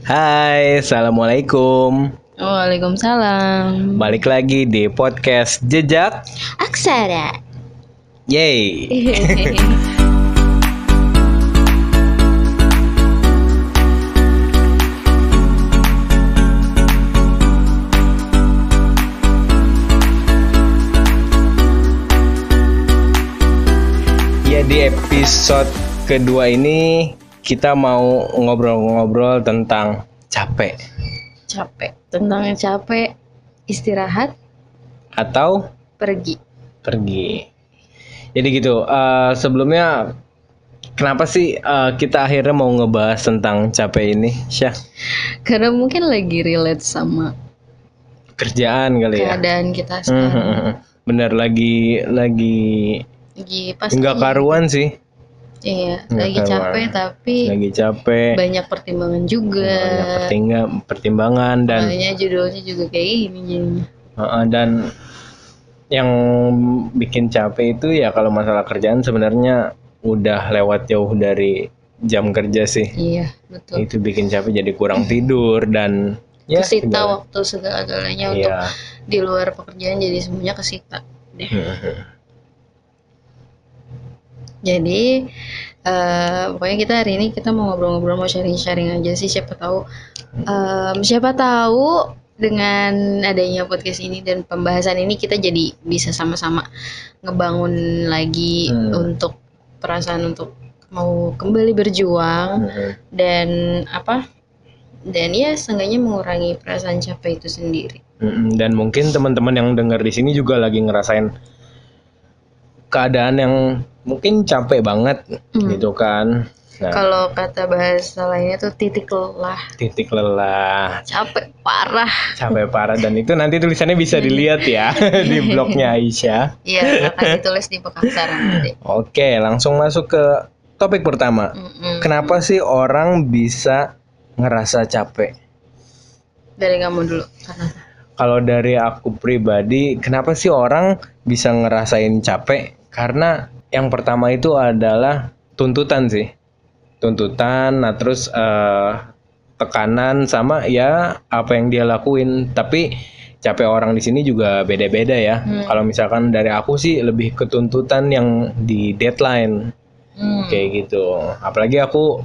Hai, assalamualaikum. Waalaikumsalam. Balik lagi di podcast Jejak. Aksara. Yeay. Ya di episode kedua ini kita mau ngobrol-ngobrol tentang capek capek. Tentang yang capek, istirahat, atau pergi. pergi. Jadi gitu. eh, sebelumnya kenapa sih eh, kita akhirnya mau ngebahas tentang capek ini, Syah? Karena mungkin lagi relate sama Kerjaan kali ya. keadaan kita Hmm, sekarang. hmm, hmm. Bener lagi lagi Lagi pasti. nggak karuan sih. Iya, Nggak lagi karuan. capek tapi Lagi capek. banyak pertimbangan juga. Banyak pertingga- pertimbangan dan Makanya judulnya juga kayak gini jadinya. Heeh, dan yang bikin capek itu ya kalau masalah kerjaan sebenarnya udah lewat jauh dari jam kerja sih. Iya, betul. Itu bikin capek jadi kurang tidur dan ya kesita segala- waktu segala-galanya untuk Iya. di luar pekerjaan jadi semuanya kesita deh. Jadi eh pokoknya kita hari ini kita mau ngobrol-ngobrol mau sharing-sharing aja sih siapa tahu em, siapa tahu dengan adanya podcast ini dan pembahasan ini kita jadi bisa sama-sama ngebangun lagi Hmm. untuk perasaan untuk mau kembali berjuang Heeh. dan apa dan ya seenggaknya mengurangi perasaan capek itu sendiri. Mm-mm, Dan mungkin teman-teman yang dengar di sini juga lagi ngerasain keadaan yang mungkin capek banget Hmm. gitu kan. Nah, Kalau kata bahasa lainnya tuh titik lelah, titik lelah, capek parah. capek parah dan itu nanti tulisannya bisa dilihat ya di blognya Aisyah. Iya, akan ditulis di pekasaran nanti. Oke, langsung masuk ke topik pertama. Mm-mm. Kenapa sih orang bisa ngerasa capek? Dari kamu dulu karena Kalau dari aku pribadi, kenapa sih orang bisa ngerasain capek? Karena yang pertama itu adalah tuntutan sih. Tuntutan, nah terus eh, tekanan sama ya apa yang dia lakuin. Tapi capek orang di sini juga beda-beda ya. Hmm. Kalau misalkan dari aku sih lebih ke tuntutan yang di deadline Hmm. kayak gitu. Apalagi aku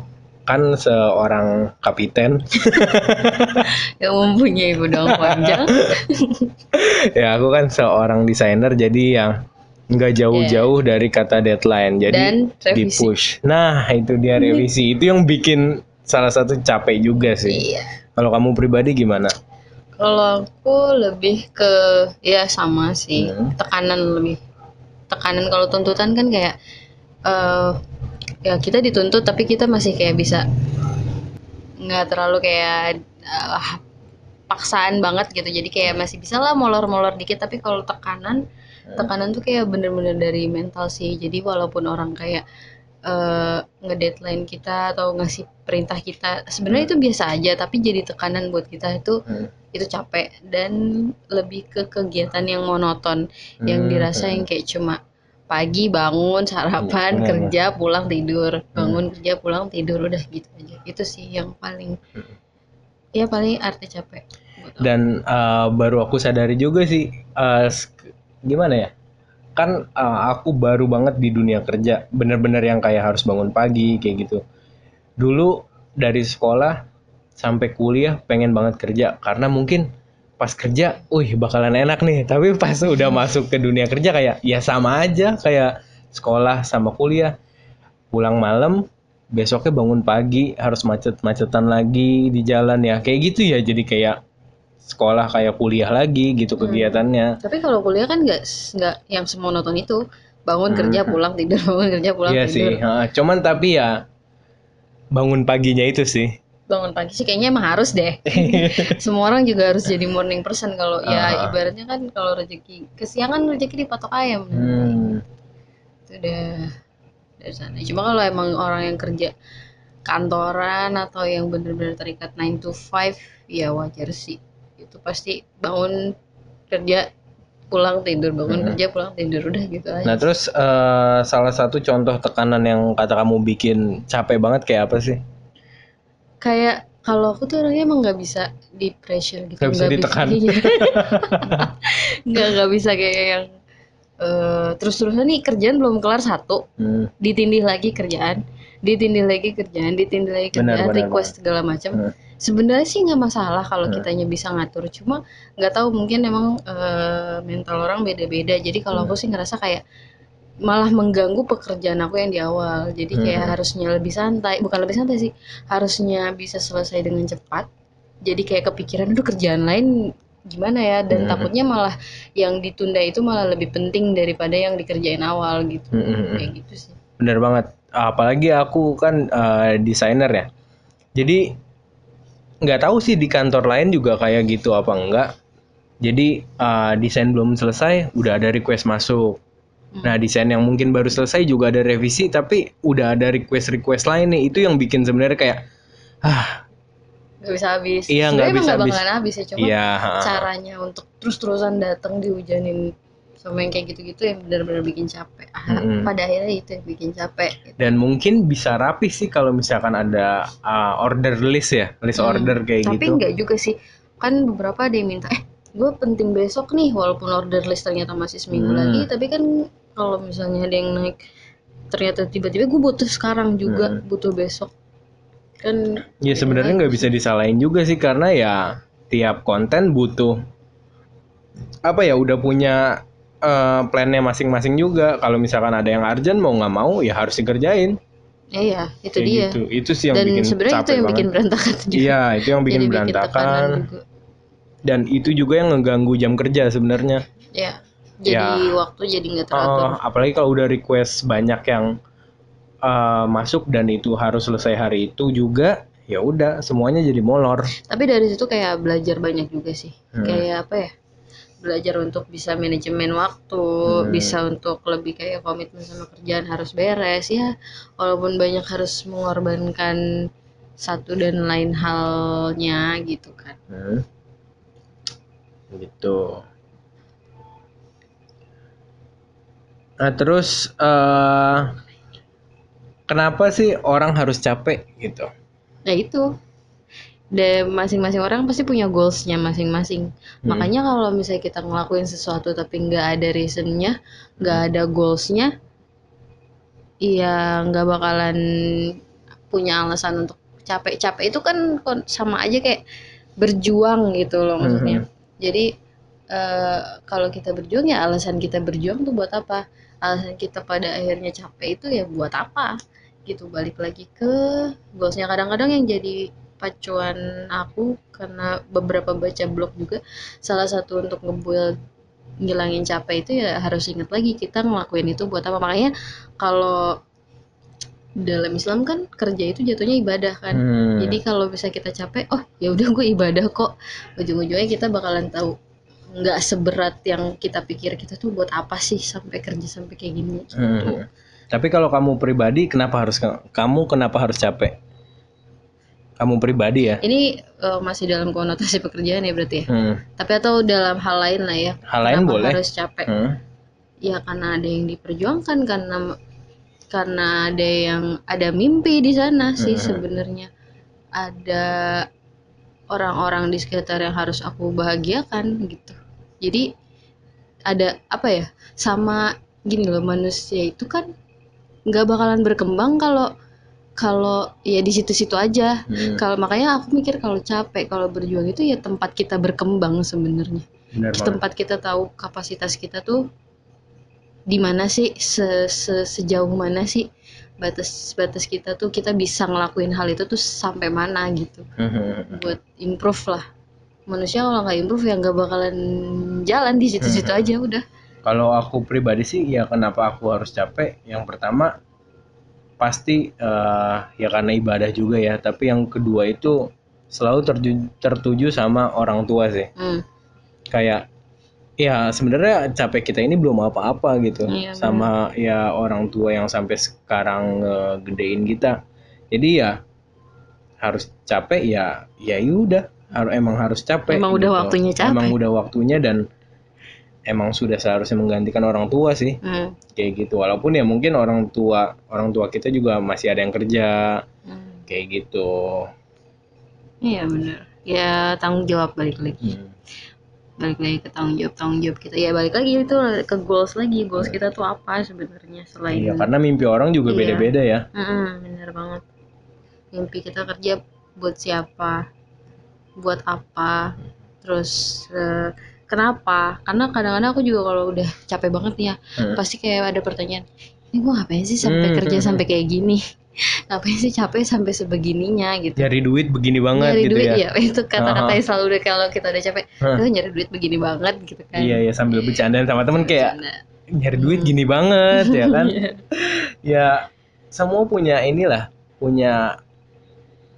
kan seorang kapiten. yang mempunyai pedang panjang. ya aku kan seorang desainer jadi yang nggak jauh-jauh dari kata deadline jadi di push. Nah itu dia revisi. Itu yang bikin salah satu capek juga sih. Iya. kalau kamu pribadi gimana? Kalau aku lebih ke ya sama sih. Hmm. tekanan lebih. Tekanan kalau tuntutan kan kayak eh ya kita dituntut tapi kita masih kayak bisa nggak terlalu kayak eh, paksaan banget gitu. Jadi kayak masih bisa lah molor-molor dikit. Tapi kalau tekanan tekanan tuh kayak bener-bener dari mental sih. Jadi walaupun orang kayak eh ngedeadline kita atau ngasih perintah kita sebenarnya itu biasa aja tapi jadi tekanan buat kita itu Hmm. itu capek. Dan lebih ke kegiatan yang monoton yang Hmm, dirasa yang kayak cuma pagi bangun sarapan Iya, kerja pulang tidur. Bangun kerja pulang tidur udah gitu aja. Itu sih yang paling Hmm. ya paling arti capek dan eh, baru aku sadari juga sih eh, sk- gimana ya kan eh, aku baru banget di dunia kerja bener-bener yang kayak harus bangun pagi kayak gitu dulu dari sekolah sampai kuliah pengen banget kerja karena mungkin pas kerja, wih bakalan enak nih. Tapi pas udah masuk ke dunia kerja kayak ya sama aja kayak sekolah sama kuliah. Pulang malam, besoknya bangun pagi harus macet-macetan lagi di jalan ya. Kayak gitu ya. Jadi kayak sekolah kayak kuliah lagi gitu kegiatannya. tapi kalau kuliah kan nggak nggak yang semonoton itu bangun kerja pulang tidur bangun kerja pulang Hmm. Iya tidur sih. ha, Cuman tapi ya bangun paginya itu sih. bangun pagi sih kayaknya emang harus deh semua orang juga harus jadi morning person kalau Ah. ya ibaratnya kan kalau rezeki kesiangan rezeki dipatok ayam Hmm. itu udah dari sana cuma kalau emang orang yang kerja kantoran atau yang bener-bener terikat 9 to 5 ya wajar sih itu pasti bangun kerja pulang tidur bangun kerja pulang tidur udah gitu aja Nah terus eh, salah satu contoh tekanan yang kata kamu bikin capek banget kayak apa sih? kayak Kalau aku tuh orangnya emang nggak bisa di pressure gitu. Nggak bisa ditekan. Iya. Nggak nggak bisa kayak yang eh terus-terusan nih kerjaan belum kelar satu, Hmm. ditindih lagi kerjaan, ditindih lagi kerjaan, ditindih lagi Benar, kerjaan, benar, request segala macam. Hmm. Sebenarnya sih nggak masalah kalau Hmm. kitanya bisa ngatur, cuma nggak tahu mungkin emang eh, mental orang beda-beda. Jadi kalau Hmm. aku sih ngerasa kayak malah mengganggu pekerjaan aku yang di awal. Jadi kayak Hmm. harusnya lebih santai, bukan lebih santai sih, harusnya bisa selesai dengan cepat. Jadi kayak kepikiran, aduh kerjaan lain gimana ya? Dan Hmm. takutnya malah yang ditunda itu malah lebih penting daripada yang dikerjain awal gitu. Hmm, hmm, hmm. Kayak gitu sih. Bener banget. Apalagi aku kan eh, desainer ya. Jadi nggak tahu sih di kantor lain juga kayak gitu apa enggak. Jadi eh, desain belum selesai, udah ada request masuk. Hmm. Nah desain yang mungkin baru selesai juga ada revisi, tapi udah ada request-request lain nih. Itu yang bikin sebenarnya kayak, ah Gak bisa habis. Iya, nggak bisa habis. bakalan habis ya, cuma iya. caranya untuk terus-terusan datang dihujanin sama yang kayak gitu-gitu yang benar-benar bikin capek. Mm-mm. Pada akhirnya itu yang bikin capek. gitu. Dan mungkin bisa rapi sih kalau misalkan ada uh, order list ya, list Hmm, order kayak Tapi gitu. enggak juga sih. Kan beberapa ada yang minta, eh gue penting besok nih walaupun order list ternyata masih seminggu Hmm. lagi. Tapi kan kalau misalnya ada yang naik ternyata tiba-tiba gue butuh sekarang juga, Hmm. butuh besok. Kan Ya sebenarnya nggak bisa disalahin juga sih karena ya tiap konten butuh apa ya udah punya eh, plannya masing-masing juga. Kalau misalkan ada yang urgent mau nggak mau ya harus dikerjain. ya ya, itu Kayak dia. gitu. Itu sih yang Dan bikin sebenarnya itu yang bikin banget. berantakan juga. Iya, itu yang bikin Jadi berantakan juga. dan itu juga yang ngeganggu jam kerja sebenarnya. Ya. Jadi Ya. waktu jadi nggak teratur. Eh, apalagi kalau udah request banyak yang eh, masuk dan itu harus selesai hari itu juga, ya udah semuanya jadi molor. Tapi dari situ kayak belajar banyak juga sih. Hmm. Kayak apa ya? Belajar untuk bisa manajemen waktu, Hmm. bisa untuk lebih kayak komitmen sama kerjaan harus beres ya. Walaupun banyak harus mengorbankan satu dan lain halnya gitu kan. Hmm. Gitu. Nah, terus eh kenapa sih orang harus capek gitu? Nah itu. Dan masing-masing orang pasti punya goalsnya masing-masing. Hmm. Makanya kalau misalnya kita ngelakuin sesuatu tapi nggak ada reasonnya, nggak ada goalsnya, iya nggak bakalan punya alasan untuk capek. Capek itu kan sama aja kayak berjuang gitu loh maksudnya. Mhm. Jadi eh, kalau kita berjuang ya alasan kita berjuang tuh buat apa? Alasan kita pada akhirnya capek itu ya buat apa? Gitu balik lagi ke goalsnya. Kadang-kadang yang jadi pacuan aku karena beberapa baca blog juga salah satu untuk ngebuild ngilangin capek itu ya harus ingat lagi kita ngelakuin itu buat apa makanya kalau dalam Islam kan kerja itu jatuhnya ibadah kan Hmm. jadi kalau bisa kita capek oh ya udah gue ibadah kok ujung-ujungnya kita bakalan tahu nggak seberat yang kita pikir kita tuh buat apa sih sampai kerja sampai kayak gini gitu. Hmm. Tapi kalau kamu pribadi, kenapa harus kamu kenapa harus capek? Kamu pribadi ya. ini eh, masih dalam konotasi pekerjaan ya berarti ya Hmm. tapi atau dalam hal lain lah ya Hal lain Kenapa boleh. harus capek Hmm. ya karena ada yang diperjuangkan karena karena ada yang ada mimpi di sana sih Mhm. sebenarnya ada orang-orang di sekitar yang harus aku bahagiakan gitu jadi ada apa ya sama gini loh manusia itu kan nggak bakalan berkembang kalau kalau ya di situ-situ aja. Hmm. kalau makanya aku mikir kalau capek kalau berjuang itu ya tempat kita berkembang sebenarnya. Tempat kita tahu kapasitas kita tuh di mana sih se- se- sejauh mana sih batas batas kita tuh kita bisa ngelakuin hal itu tuh sampai mana gitu. Buat improve lah. Manusia kalau nggak improve ya nggak bakalan jalan di situ-situ aja udah. Kalau aku pribadi sih ya kenapa aku harus capek? Yang pertama pasti eh, ya karena ibadah juga ya. Tapi yang kedua itu selalu terju- tertuju sama orang tua sih. Hmm. Kayak ya sebenarnya capek kita ini belum apa-apa gitu Iya, sama ya orang tua yang sampai sekarang eh, gedein kita. Jadi ya harus capek ya ya udah harus emang harus capek. Emang udah gitu. waktunya capek. Emang udah waktunya dan emang sudah seharusnya menggantikan orang tua sih. Hmm. kayak gitu. Walaupun ya mungkin orang tua orang tua kita juga masih ada yang kerja. Hmm. kayak gitu. Iya bener ya tanggung jawab balik lagi. Hmm. balik lagi ke tanggung jawab tanggung jawab kita. Ya balik lagi itu ke goals lagi. Goals kita tuh apa sebenarnya selain Iya, karena mimpi orang juga Iya. beda-beda ya. Mm-mm, bener banget. Mimpi kita kerja buat siapa? Buat apa? Terus eh, kenapa karena kadang-kadang aku juga kalau udah capek banget nih ya Hmm. pasti kayak ada pertanyaan ini gue ngapain sih sampai Hmm, kerja hmm, sampai kayak gini ngapain sih capek sampai sebegininya gitu Nyari duit begini banget nyari gitu duit ya. ya itu kata-kata yang selalu udah kalau kita udah capek Hah. "Duh, nyari duit begini banget gitu kan Iya, iya sambil bercandaan sama temen kayak Bercanda. nyari duit gini banget ya kan. Iya. ya semua punya inilah, punya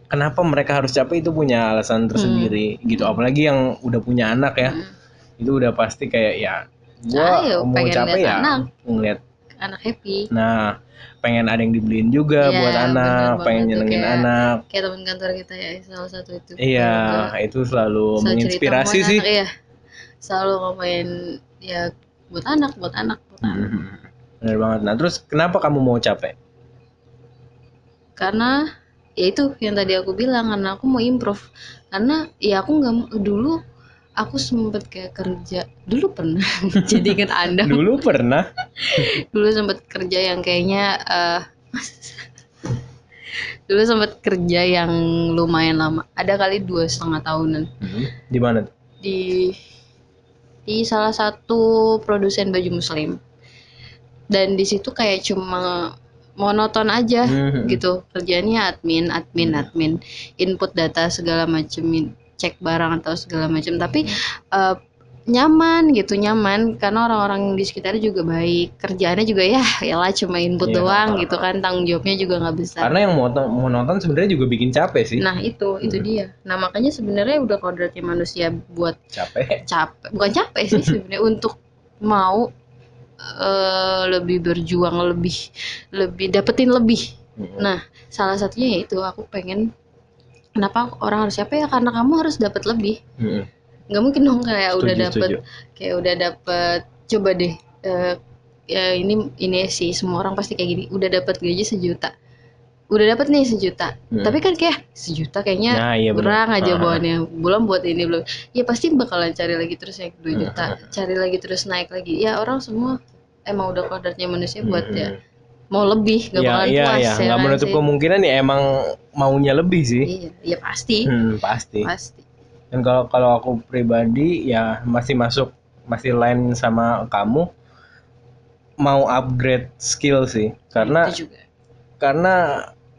kenapa mereka harus capek itu punya alasan tersendiri gitu. Apalagi yang udah punya anak ya. Hmm. Itu udah pasti kayak ya gua Ayo, mau pengen capek ya anak. ngeliat anak happy Nah, pengen ada yang dibeliin juga Iya, buat anak, pengen nyenengin kayak- anak. kayak teman kantor kita ya salah satu itu Iya, itu selalu selalu menginspirasi sih. anak, iya selalu ngomongin ya buat anak buat anak buat anak Mhm. Bener banget. Nah, terus kenapa kamu mau capek? karena ya itu yang tadi aku bilang karena aku mau improve karena ya aku nggak dulu aku sempet kayak kerja dulu pernah jadi inget anda Dulu pernah. dulu sempet kerja yang kayaknya eh dulu sempet kerja yang lumayan lama ada kali dua setengah tahunan Di mana? di di salah satu produsen baju muslim dan di situ kayak cuma monoton aja Mhm. gitu kerjanya admin admin Hmm. admin input data segala macam cek barang atau segala macam tapi eh, nyaman gitu nyaman karena orang-orang di sekitarnya juga baik kerjaannya juga ya lah cuma input Iya. doang gitu kan tanggung jawabnya juga nggak besar Karena yang mau nonton, mau nonton sebenarnya juga bikin capek sih. nah itu itu Hmm. dia nah makanya sebenarnya udah kodratnya manusia buat Capek. capek bukan capek sih sebenarnya untuk mau eh, lebih berjuang lebih lebih dapetin lebih Mhm. nah salah satunya yaitu aku pengen kenapa orang harus capek ya karena kamu harus dapat lebih nggak mungkin dong kayak udah Setuju, dapet setuju. kayak udah dapet coba deh eh, ya ini ini sih semua orang pasti kayak gini udah dapat gaji sejuta udah dapat nih sejuta Hmm. tapi kan kayak sejuta kayaknya Nah, iya bener. kurang aja Ah. bawaannya belum buat ini belum ya pasti bakalan cari lagi terus yang 2 Hmm. juta cari lagi terus naik lagi ya orang semua emang udah kodratnya manusia buat Mhm. ya mau lebih gak Iya, bakalan iya, puas iya. ya Nggak kan menutup sih? kemungkinan ya emang maunya lebih sih. iya iya pasti Hmm, pasti. pasti Dan kalau kalau aku pribadi ya masih masuk masih lain sama kamu mau upgrade skill sih. Karena itu juga karena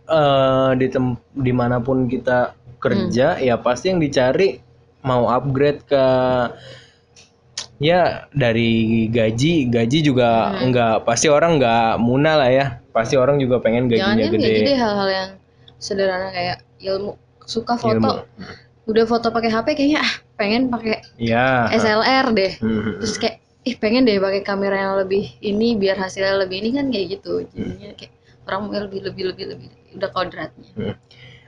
eh, di tem di mana pun kita kerja ya pasti yang dicari mau upgrade ke ya dari gaji gaji juga Hmm. enggak pasti orang nggak muna lah ya pasti orang juga pengen jangan gajinya kan gede deh hal-hal yang sederhana kayak ilmu suka foto ilmu udah foto pakai HP kayaknya ah pengen pakai ya SLR deh Hmm. terus kayak ih pengen deh pakai kamera yang lebih ini biar hasilnya lebih ini kan kayak gitu jadinya kayak orang mau lebih lebih lebih lebih udah kodratnya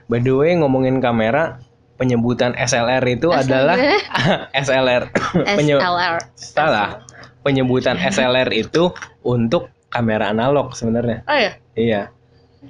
by the way ngomongin kamera penyebutan SLR itu adalah SLR SLR salah penyebutan SLR itu untuk kamera analog sebenarnya oh ya iya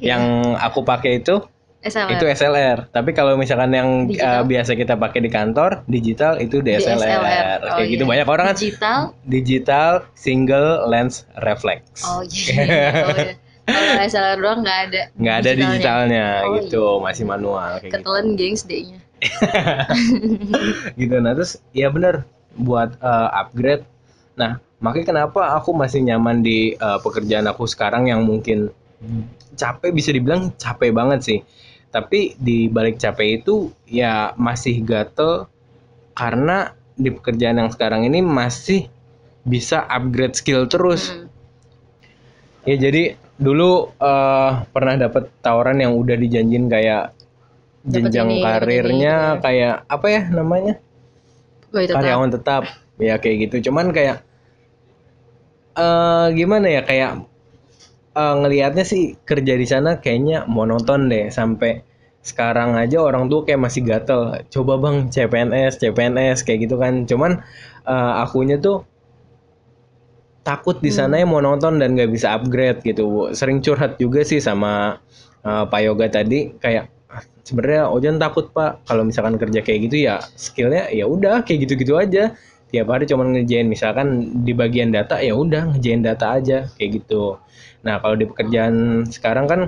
yang aku pakai itu SLR itu SLR. Tapi kalau misalkan yang Digital? uh, biasa kita pakai di kantor, digital itu DSLR. DSLR. Oh, Kayak gitu iya. banyak orang kan digital digital single lens reflex. oh iya oh, iya. kalau SLR doang nggak ada Nggak ada digitalnya Oh, gitu, masih manual kayak gitu. ketelan gengs D-nya gitu. Nah, terus ya bener buat uh, upgrade. Nah, makanya kenapa aku masih nyaman di uh, pekerjaan aku sekarang yang mungkin capek bisa dibilang capek banget sih. Tapi di balik capek itu ya masih gatel karena di pekerjaan yang sekarang ini masih bisa upgrade skill terus. Hmm. Ya jadi dulu eh, pernah dapat tawaran yang udah dijanjin kayak jenjang ini, karirnya ini, gitu kayak apa ya namanya? Gue tetap karyawan tetap. ya kayak gitu. Cuman kayak eh gimana ya kayak eh, ngelihatnya sih kerja di sana kayaknya monoton deh. Sampai sekarang aja orang tuh kayak masih gatel. Coba bang CPNS CPNS kayak gitu kan. Cuman eh, akunya tuh takut di sana ya monoton dan gak bisa upgrade gitu. Sering curhat juga sih sama eh, Pak Yoga tadi. Kayak "Ah, sebenarnya Ojan takut pak. Kalau misalkan kerja kayak gitu ya skillnya ya udah kayak gitu-gitu aja. Tiap hari cuman ngerjain misalkan di bagian data ya udah ngerjain data aja kayak gitu. Nah kalau di pekerjaan sekarang kan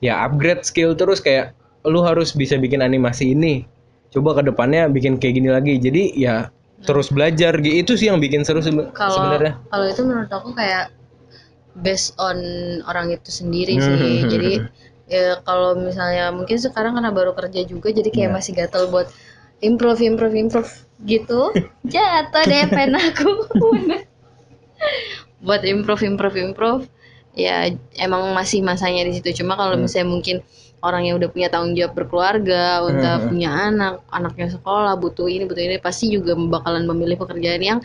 ya upgrade skill terus kayak lu harus bisa bikin animasi ini. Coba ke depannya bikin kayak gini lagi. Jadi ya terus belajar. Gitu. Itu sih yang bikin seru sebenarnya. kalau itu menurut aku kayak based on orang itu sendiri sih. Hmm. jadi ya kalau misalnya mungkin sekarang karena baru kerja juga jadi kayak Iya. masih gatel buat improve improve improve gitu jatuh deh pen aku buat improve improve improve ya emang masih masanya di situ cuma kalau Hmm. misalnya mungkin orang yang udah punya tanggung jawab berkeluarga udah Hmm. punya anak anaknya sekolah butuh ini butuh ini pasti juga bakalan memilih pekerjaan yang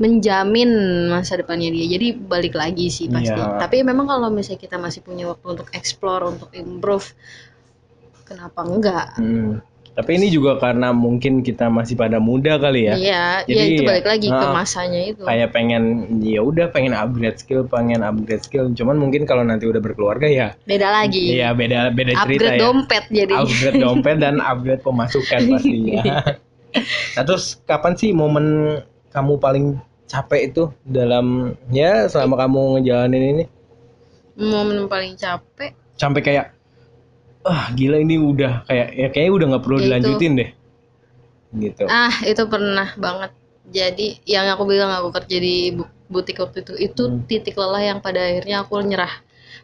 menjamin masa depannya dia jadi balik lagi sih pasti Iya. tapi memang kalau misalnya kita masih punya waktu untuk explore untuk improve kenapa enggak Hmm. Tapi ini juga karena mungkin kita masih pada muda kali ya. iya Jadi ya itu ya, balik lagi ke ah, masanya itu Kayak pengen ya udah pengen upgrade skill, pengen upgrade skill. Cuman mungkin kalau nanti udah berkeluarga ya beda lagi Iya beda beda cerita upgrade ya. dompet jadi Upgrade dompet dan upgrade pemasukan pastinya. nah terus kapan sih momen kamu paling capek itu dalam ya selama kamu ngejalanin ini? momen paling capek Sampai kayak ah gila ini udah kayak ya kayaknya udah nggak perlu Ya itu. dilanjutin deh. Gitu. ah itu pernah banget jadi yang aku bilang aku kerja di bu- butik waktu itu itu Hmm. titik lelah yang pada akhirnya aku nyerah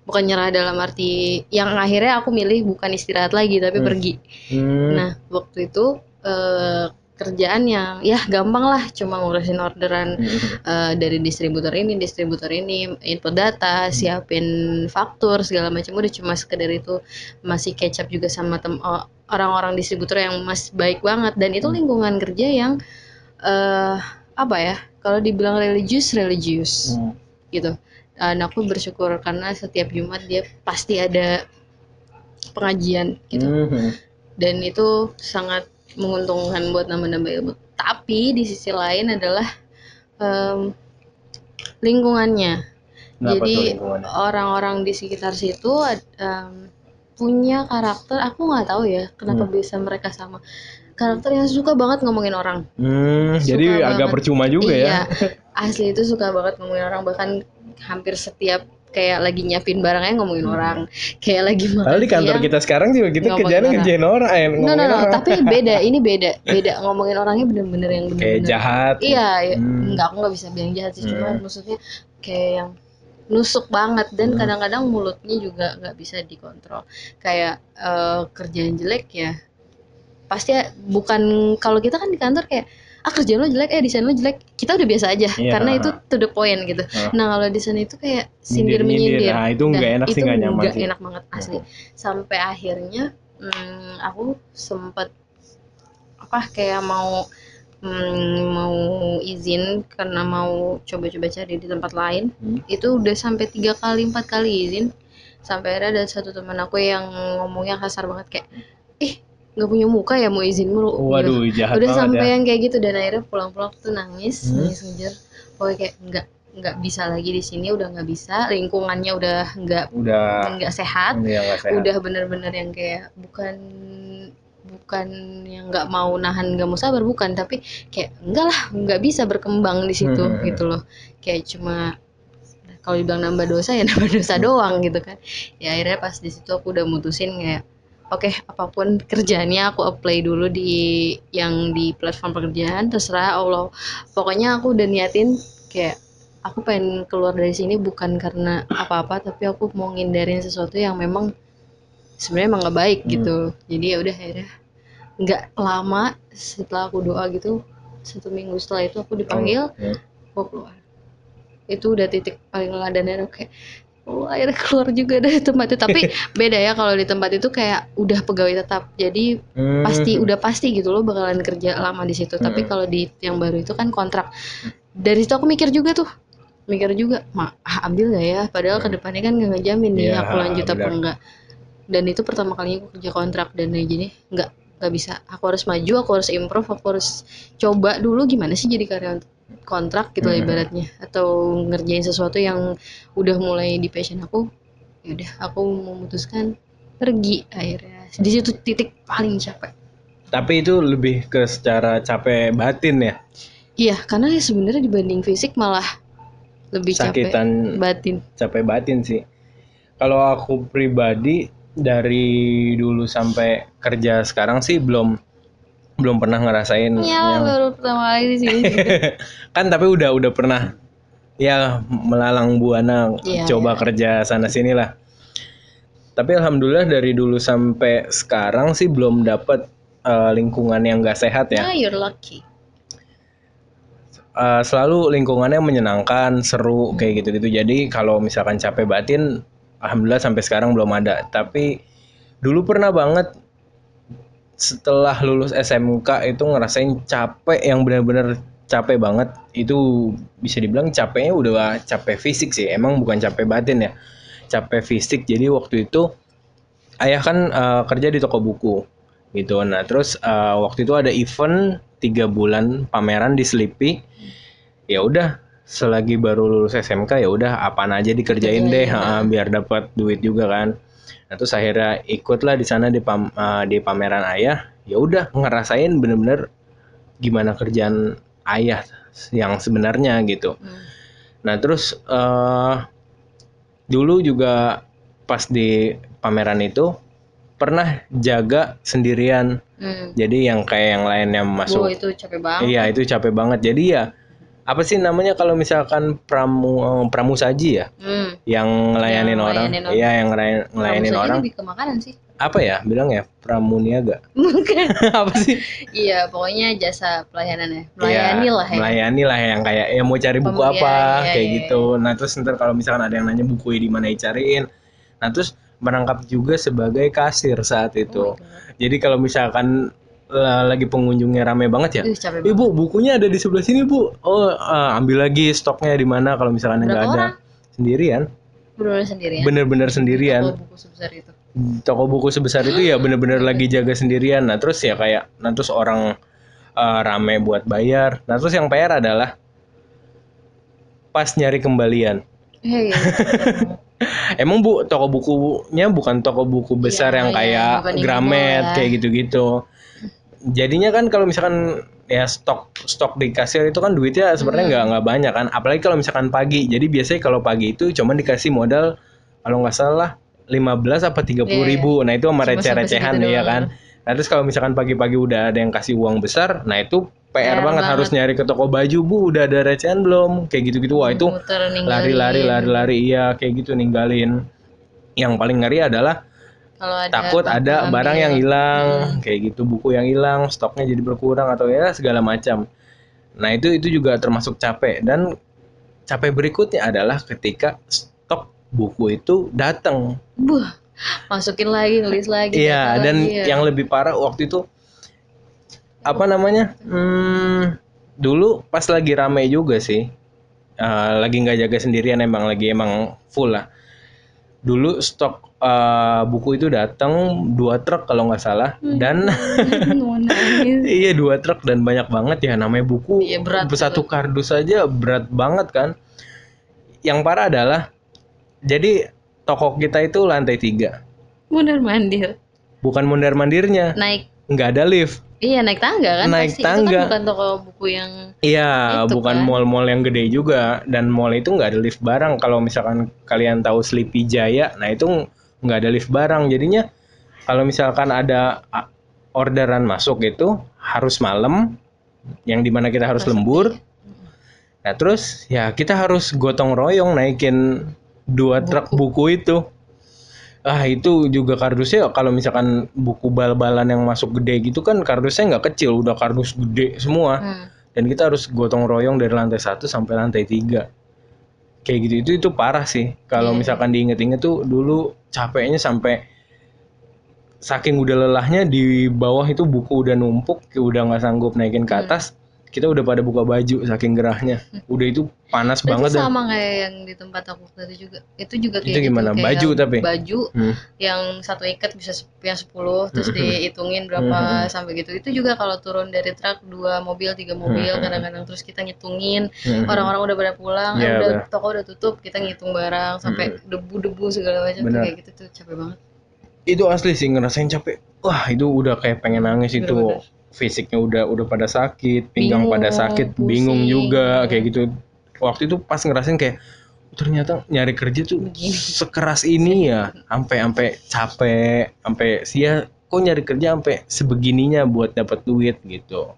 bukan nyerah dalam arti yang akhirnya aku milih bukan istirahat lagi tapi Hmm. pergi Hmm. nah waktu itu eh, kerjaan yang ya gampang lah. Cuma ngurusin orderan eh, dari distributor ini distributor ini input data siapin faktur segala macam. Udah cuma sekedar itu masih kecap juga sama tem orang-orang distributor yang masih baik banget. Dan itu lingkungan kerja yang eh apa ya kalau dibilang religius religius. Hmm. gitu. Dan aku bersyukur karena setiap Jumat dia pasti ada pengajian gitu. Mhm. dan itu sangat menguntungkan buat nambah-nambah ilmu. Tapi di sisi lain adalah em, lingkungannya. Kenapa Jadi orang-orang di sekitar situ em, punya karakter. Aku nggak tahu ya kenapa Hmm. bisa mereka sama. Karakter yang suka banget ngomongin orang. Hmm, Suka jadi agak banget. percuma juga iya, ya. asli itu suka banget ngomongin orang. Bahkan hampir setiap kayak lagi nyiapin barangnya ngomongin Hmm. orang. Kayak lagi makan Padahal di kantor siang, kita sekarang juga kita Ngomongin kerjaan ngerjain orang, eh, No, no, no, orang. tapi beda. Ini beda. Beda ngomongin orangnya bener-bener yang kayak bener-bener. jahat. Iya, ya, Hmm. enggak aku nggak bisa bilang jahat sih, cuma Hmm. maksudnya kayak yang nusuk banget dan Hmm. kadang-kadang mulutnya juga nggak bisa dikontrol. Kayak eh, kerjaan jelek ya, pasti ya- bukan kalau kita kan di kantor kayak ah kerjaan lo jelek, eh desain lo jelek, kita udah biasa aja Iya. karena itu to the point gitu. Nah kalau di sana itu kayak sindir menyindir, Nah, itu nggak enak sih, nggak nyaman sih. enak banget asli. Sampai akhirnya hmm, aku sempat apa kayak mau hmm, mau izin karena mau coba-coba cari di tempat lain Hmm. itu udah sampai tiga kali empat kali izin sampai ada ada satu teman aku yang ngomongnya kasar banget kayak ih nggak punya muka ya mau izin mulu Waduh, jahat udah banget sampai ya. yang kayak gitu dan akhirnya pulang-pulang tuh nangis Hmm. nangis ngejar pokoknya kayak nggak nggak bisa lagi di sini udah nggak bisa lingkungannya udah nggak Udah nggak sehat ini yang nggak sehat. udah bener-bener yang kayak bukan bukan yang nggak mau nahan nggak mau sabar bukan tapi kayak enggak lah nggak bisa berkembang di situ Hmm. gitu loh kayak cuma kalau dibilang nambah dosa ya nambah dosa doang gitu kan ya akhirnya pas di situ aku udah mutusin kayak oke apa pun kerjaannya aku apply dulu di yang di platform pekerjaan terserah Allah pokoknya aku udah niatin kayak aku pengen keluar dari sini bukan karena apa-apa tapi aku mau ngindarin sesuatu yang memang sebenarnya emang nggak baik Hmm. gitu jadi ya udah akhirnya nggak lama setelah aku doa gitu satu minggu setelah itu aku dipanggil Hmm. aku keluar itu udah titik paling dan akhirnya kayak oh akhirnya keluar juga dari tempat itu. Tapi beda ya kalau di tempat itu kayak udah pegawai tetap. Jadi Hmm. pasti udah pasti gitu loh bakalan kerja lama di situ. Tapi Hmm. kalau di yang baru itu kan kontrak. Dari situ aku mikir juga tuh. Mikir juga mak ah, ambil gak ya? Padahal Hmm. ke depannya kan nggak ngejamin nih Iya, aku lanjut apa enggak dan itu pertama kalinya aku kerja kontrak dan kayak gini nggak nggak bisa. Aku harus maju aku harus improve aku harus coba dulu gimana sih jadi karyawan kontrak gitu Hmm. ibaratnya atau ngerjain sesuatu yang udah mulai di passion aku ya udah aku memutuskan pergi akhirnya di situ titik paling capek Tapi itu lebih ke secara capek batin ya. iya karena ya sebenarnya dibanding fisik malah lebih Sakitan capek batin capek batin sih. Kalau aku pribadi dari dulu sampai kerja sekarang sih belum belum pernah ngerasain ya yang- baru pertama kali di sini kan tapi udah udah pernah ya melalang buana Iya, coba iya. kerja sana sini lah. Tapi alhamdulillah dari dulu sampai sekarang sih belum dapet eh, lingkungan yang gak sehat ya. ah you're lucky Eh, selalu lingkungannya menyenangkan, seru kayak gitu-gitu. Jadi kalau misalkan capek batin, alhamdulillah sampai sekarang belum ada. Tapi dulu pernah banget setelah lulus SMK itu ngerasain capek yang benar-benar capek banget. Itu bisa dibilang capeknya udah capek fisik sih. Emang bukan capek batin ya. Capek fisik. Jadi waktu itu ayah kan eh, kerja di toko buku gitu. Nah terus eh, waktu itu ada event tiga bulan pameran di Sleepy. Ya udah selagi baru lulus SMK ya udah apaan aja dikerjain deh ha, biar dapat duit juga kan. Nah terus akhirnya ikutlah di sana di pam- eh, di pameran ayah. Ya udah ngerasain bener-bener gimana kerjaan ayah yang sebenarnya gitu. Hmm. Nah terus eh dulu juga pas di pameran itu pernah jaga sendirian. Hmm. Jadi yang kayak yang lainnya masuk. itu capek banget Iya itu capek banget. Jadi ya apa sih namanya kalau misalkan pramu eh, pramusaji ya, hmm. yang ngelayanin Yang orang, ngelayanin iya yang ngelayan- ngelayanin Pramusa orang. lebih ke makanan sih Apa ya bilang ya pramuniaga? bukan apa sih? iya pokoknya jasa pelayanannya melayani Iya, lah ya Melayani lah yang kayak ya mau cari buku Pembelian, apa iya, kayak iya, gitu. Nah terus ntar kalau misalkan ada yang nanya buku di mana dicariin. Nah terus merangkap juga sebagai kasir saat itu. Oh. Jadi kalau misalkan lagi pengunjungnya rame banget ya. Ih, capek banget Ibu bukunya ada di sebelah sini bu. Oh eh, ambil lagi stoknya di mana kalau misalkan nggak Berapa ada. orang? Sendirian. bener sendirian Bener-bener sendirian. Toko buku sebesar itu toko buku sebesar itu ya bener-bener lagi jaga sendirian. Nah terus ya kayak, nah terus orang eh, rame buat bayar. Nah terus yang PR adalah pas nyari kembalian. Hei, Emang bu toko bukunya bukan toko buku besar Iya, yang iya, kayak yang Gramet ya. kayak gitu-gitu. Jadinya kan kalau misalkan ya stok stok di kasir itu kan duitnya sebenarnya Hmm. nggak nggak banyak kan. Apalagi kalau misalkan pagi. Jadi biasanya kalau pagi itu cuma dikasih modal kalau nggak salah 15 apa 30 Iya, ribu. Nah itu sama receh-recehan ya doang. kan. Nah terus kalau misalkan pagi-pagi udah ada yang kasih uang besar, nah itu PR, PR banget, banget. harus nyari ke toko baju bu udah ada recehan belum kayak gitu-gitu wah itu lari-lari lari-lari iya kayak gitu ninggalin yang paling ngeri adalah kalau ada takut ada ambil. barang yang hilang kayak gitu buku yang hilang stoknya jadi berkurang atau ya segala macam. Nah itu itu juga termasuk capek. Dan capek berikutnya adalah ketika stok buku itu datang. Buh, masukin lagi nulis lagi iya dan lagi, ya. yang lebih parah waktu itu apa namanya hmm, dulu pas lagi rame juga sih eh, lagi nggak jaga sendirian emang lagi emang full lah dulu stok eh, buku itu datang dua truk kalau nggak salah Hmm. dan iya dua truk dan banyak banget ya namanya buku Iya, berat satu kardus aja berat banget kan. Yang parah adalah jadi toko kita itu lantai tiga. Mondar mandir. Bukan mondar mandirnya. Naik. Nggak ada lift iya naik tangga kan Naik pasti. tangga. itu kan bukan toko buku yang Iya, Itu bukan kan. mall-mall yang gede juga dan mall itu nggak ada lift barang. Kalau misalkan kalian tahu Sleepy Jaya, nah itu nggak ada lift barang. Jadinya kalau misalkan ada orderan masuk itu harus malam, yang di mana kita harus Masuk, lembur. Nah terus ya kita harus gotong royong naikin dua truk buku itu. Ah itu juga kardusnya kalau misalkan buku bal-balan yang masuk gede gitu kan kardusnya nggak kecil, udah kardus gede semua Hmm. dan kita harus gotong royong dari lantai satu sampai lantai tiga kayak gitu itu itu parah sih kalau Iya. misalkan diinget-inget tuh dulu capeknya sampai saking udah lelahnya di bawah itu buku udah numpuk udah nggak sanggup naikin ke Hmm. Kita udah pada buka baju saking gerahnya udah itu panas Berarti banget dan sama kayak yang di tempat aku tadi juga. Itu juga kayak Itu gimana? gitu, kayak Baju tapi? Baju Hmm. yang satu ikat bisa yang 10 terus Hmm. dihitungin berapa sampai gitu. Itu juga kalau turun dari truk dua mobil, tiga mobil Hmm. kadang-kadang terus kita ngitungin Hmm. orang-orang udah pada pulang, eh, Iya, udah bener. toko udah tutup, kita ngitung barang sampai debu-debu segala macam tuh Bener. kayak gitu tuh capek banget. itu asli sih ngerasain capek wah itu udah kayak pengen nangis itu Bener-bener. Fisiknya udah udah pada sakit pinggang Bingung, pada sakit bingung pusing. juga kayak gitu waktu itu pas ngerasain kayak ternyata nyari kerja tuh Begini. sekeras ini ya sampai sampai capek sampai sia kok nyari kerja sampai sebegininya buat dapat duit gitu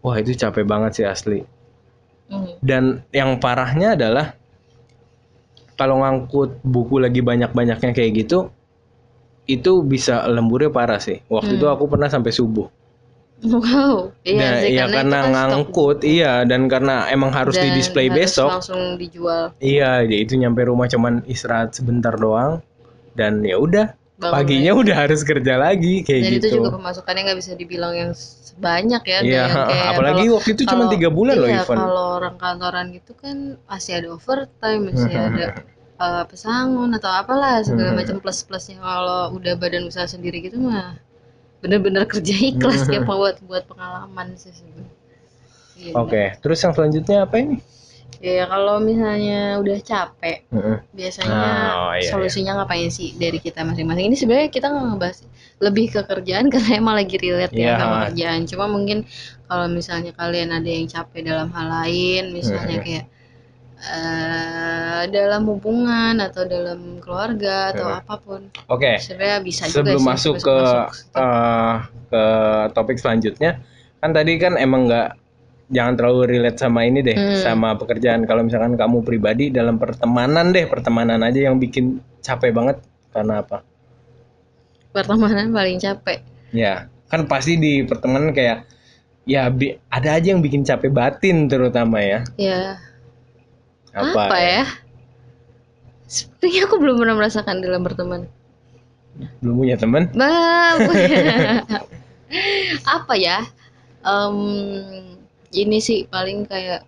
wah itu capek banget sih asli Hmm. dan yang parahnya adalah kalau ngangkut buku lagi banyak-banyaknya kayak gitu itu bisa lemburnya parah sih waktu itu Hmm. aku pernah sampai subuh Wow, iya Nah, sih, iya karena, karena kan stok ngangkut iya dan karena emang harus di dan display harus besok langsung dijual. iya ya itu nyampe rumah cuman istirahat sebentar doang dan ya udah paginya lagi. udah harus kerja lagi kayak Dan gitu itu juga pemasukannya nggak bisa dibilang yang sebanyak ya. Iya, kayak apalagi kalau- waktu itu cuma tiga bulan loh iya, event. Kalau orang kantoran gitu kan masih ada overtime, masih ada eh, pesangon atau apalah segala Hmm. macam plus plusnya. Kalau udah badan usaha sendiri gitu mah bener-bener kerja ikhlas Hmm. ya buat buat pengalaman sih sebenarnya. Iya, Oke, terus yang selanjutnya apa ini? Ya kalau misalnya udah capek, Heeh. biasanya Oh, iya, solusinya ngapain sih dari kita masing-masing ini sebenarnya kita nggak ngebahas lebih ke kerjaan karena emang lagi relate Iya. ya sama kerjaan cuma mungkin kalau misalnya kalian ada yang capek dalam hal lain misalnya Mhm. kayak eh dalam hubungan atau dalam keluarga atau apa pun Oke, sebenarnya bisa sebelum juga masuk ke masuk eh, ke topik selanjutnya, kan tadi kan emang nggak jangan terlalu relate sama ini deh, Hmm. sama pekerjaan. Kalau misalkan kamu pribadi dalam pertemanan deh, pertemanan aja yang bikin capek banget karena apa? pertemanan paling capek Ya, kan pasti di pertemanan kayak ya ada aja yang bikin capek batin terutama ya. ya Apa, apa, ya sepertinya aku belum pernah merasakan dalam berteman Belum punya teman? Apa ya? Em, ini sih paling kayak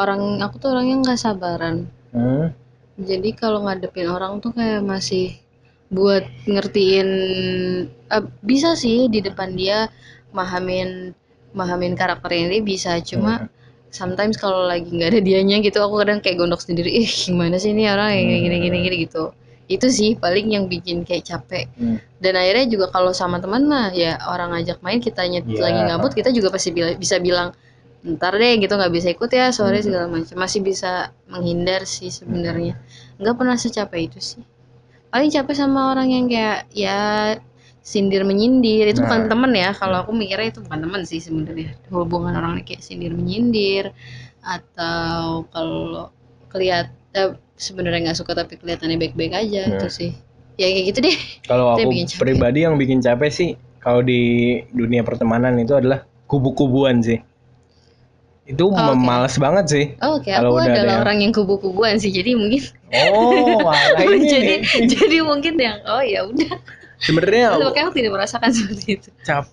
orang aku tuh orangnya nggak sabaran. Hmm. Jadi kalau ngadepin orang tuh kayak masih buat ngertiin eh, bisa sih di depan dia mahamin mahamin karakternya dia bisa cuma sometimes kalau lagi nggak ada dianya gitu aku kadang kayak gondok sendiri ih gimana sih ini orang yang gini gini gini gitu itu sih paling yang bikin kayak capek Hmm. dan akhirnya juga kalau sama teman mah ya orang ngajak main kita nyet Iya. lagi ngabut kita juga pasti bila- bisa bilang ntar deh gitu nggak bisa ikut ya sore Hmm. segala macam masih bisa menghindar sih sebenarnya nggak pernah secapek itu sih paling capek sama orang yang kayak ya sindir menyindir itu bukan Nah. temen ya kalau aku mikirnya itu bukan temen sih sebenarnya hubungan orang kayak sindir menyindir atau kalau kelihat eh, sebenarnya nggak suka tapi kelihatannya baik-baik aja Hmm. itu sih ya kayak gitu deh Kalau aku pribadi yang bikin capek sih kalau di dunia pertemanan itu adalah kubu-kubuan sih. Itu Oh, oke. males banget sih. Oh, Oke, Kalau aku udah ada adalah yang- orang yang kubu-kubuan sih, jadi mungkin Oh, ini. jadi jadi mungkin yang oh ya udah. Sebenarnya aku tidak merasakan seperti itu. cap